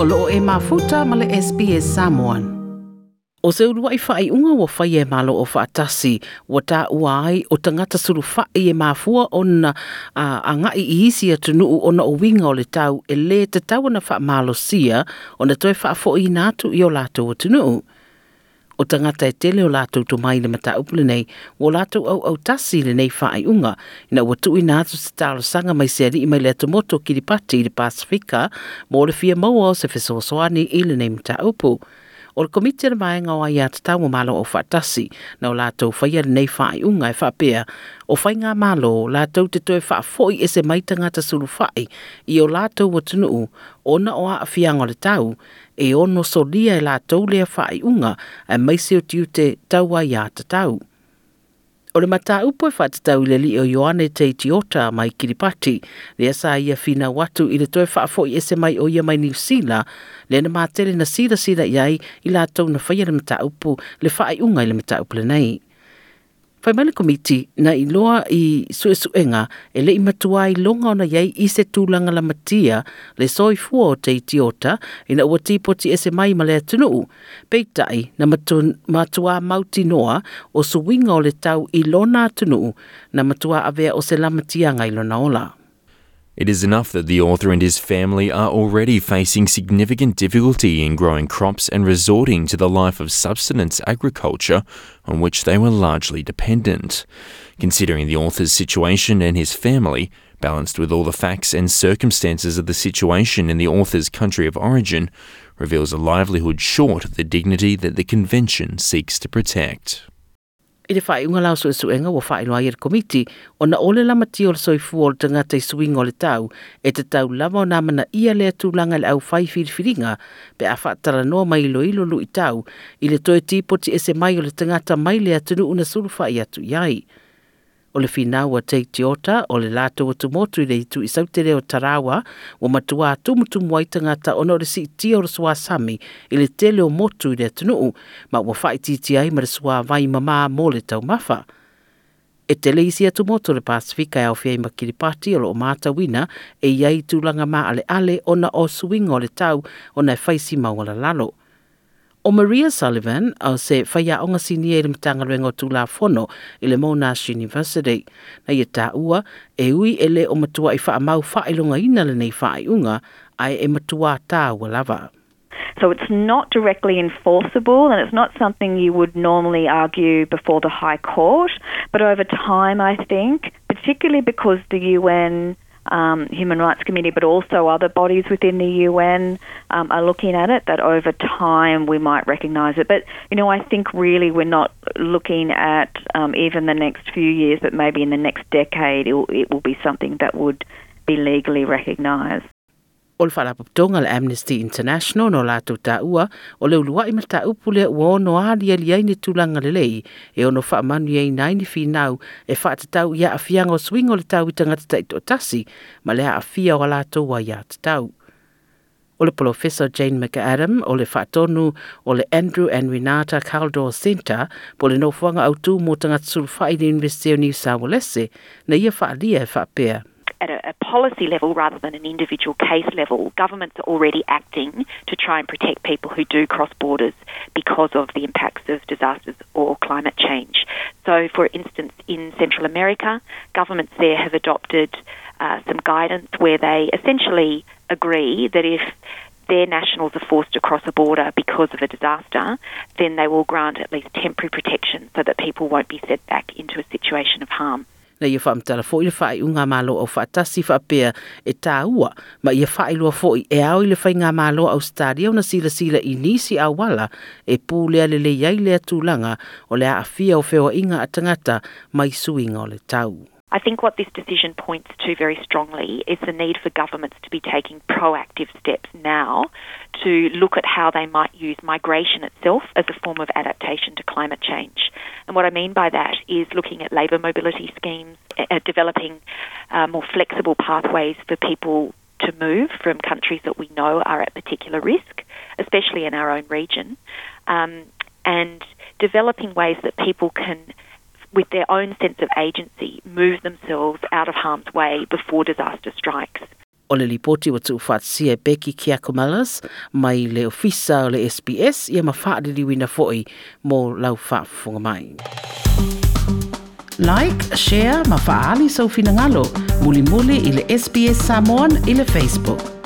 o loo e mafuta male le SPS Samoan. O se urua i whai unga wa whai e malo o whaatasi, wa tā ua ai o tangata suru whai e mafua o na a, a ngai i isi atu nuu o na uinga o le tau e le te tau na wha malo sia o na toi wha fo i nātu i o lātou atu nuu o tangata e tele o lātou tō mai le mata upule nei, o lātou au au tasi le nei whaai unga, ina ua tui nā tu se tālo sanga mai se ari i mai le tomoto ki ripati i le Pasifika, mō le maua se fesoswani i le nei mata upu or le komiti ana vaega o ai a tatau o malo o faatasi na e o latou faia lenei faaiʻuga e faapea o faiga malo latou te toe faafoʻi e se mai tagata sulufaʻi i o latou ua tunuu ona o aafiaga o le tau e ono solia e latou lea unga e maise o tiu tau ai a tatau O le mata upo e whatatau le li o Ioane te i tiota mai Kiripati, le asa ia fina watu i le toe whaafo i ese mai o ia mai New Sila, le na mātere na sira sira iai i la tau na whaia le mata upo le whaai unga i le mata upo le nei. Fai mali komiti na iloa i sue suenga e le imatua i longa ona yei i se tūlanga la matia le soi fua o te itiota i na ua tipoti e se mai ma lea tunuu. Peitai na matua mauti noa o suwinga o le tau i lona tunuu na matua avea o se la matia ngai lona ola. It is enough that the author and his family are already facing significant difficulty in growing crops and resorting to the life of subsistence agriculture on which they were largely dependent. Considering the author's situation and his family, balanced with all the facts and circumstances of the situation in the author's country of origin, reveals a livelihood short of the dignity that the Convention seeks to protect. i le faaiʻuga lao suʻesuʻega ua faailoa ai i le komiti ona ole lamati o le soifua o le tagata i suiga o tau e tatau lava ona manaʻia lea tulaga i le aufai filifiliga pe a faatalanoa mai iloilo luʻi tau i le toe tipoti ese mai o le tagata mai le atunuu na sulu faʻi atu i o le wa a Teiti Ota o le lato o tumotu i le itu i sautere o Tarawa o matua a tumutumu ai tangata ono re si iti o rasua sami i le tele o motu i le atunuu ma ua fai titi ai ma rasua vai mama mō le tau mafa. E tele isi a tumotu le Pasifika e au fiai ma Kiripati o lo o mata wina e iai tūlanga mā ale ale ona o suingo le tau ona e faisi maua la lalo. O Maria Sullivan au se whaia o ngā sini e rimtanga ruenga o tūla whono i le Monash University. Na ia tā ua, e ui e le o matua i wha mau whaelonga ina le nei whaeunga, ai e matua tā ua lava. So it's not directly enforceable and it's not something you would normally argue before the High Court. But over time, I think, particularly because the UN um, Human Rights Committee, but also other bodies within the UN um, are looking at it. That over time we might recognise it, but you know I think really we're not looking at um, even the next few years, but maybe in the next decade it will, it will be something that would be legally recognised. o le faalapopotoga le amnesty international no latou taʻua ole le uluaʻi ma taupu lea ua ono aliali ai ni tulanga lelei e ono fa iai na nai ni finau e faatatau ia aafiaga o suiga o le tau i tagata taʻitoʻatasi ma le aafia o a latou ua tatau o le jane mcadam ole fa tonu ole andrew and renata caldor center po le nofoaga autū mo tagata sulufaʻi le university o new south walese na ia faaalia e faapea at a, a policy level rather than an individual case level, governments are already acting to try and protect people who do cross borders because of the impacts of disasters or climate change. So, for instance, in Central America, governments there have adopted uh, some guidance where they essentially agree that if their nationals are forced to cross a border because of a disaster, then they will grant at least temporary protection so that people won't be sent back into a situation of harm. na ia whaamtara fo i le whae unga malo au whaatasi whaapea e tā ua, ma ia whae lua fo e ao ile le whae malo au stadia na sila sila i nisi a wala e pū lea le le iai lea tūlanga o lea a o whewa inga a mai suing o le tau. I think what this decision points to very strongly is the need for governments to be taking proactive steps now to look at how they might use migration itself as a form of adaptation to climate change. And what I mean by that is looking at labour mobility schemes, uh, developing uh, more flexible pathways for people to move from countries that we know are at particular risk, especially in our own region, um, and developing ways that people can with their own sense of agency, move themselves out of harm's way before disaster strikes. lipoti ua tuufaatasia e Becky Kiakomalas mai le ofisa o le SPS ia mafaaliliuina foʻi mo lau faafofoga mai. Like, share, ma fa'aali soufinagalo mulimuli i le sps Samoan i le Facebook.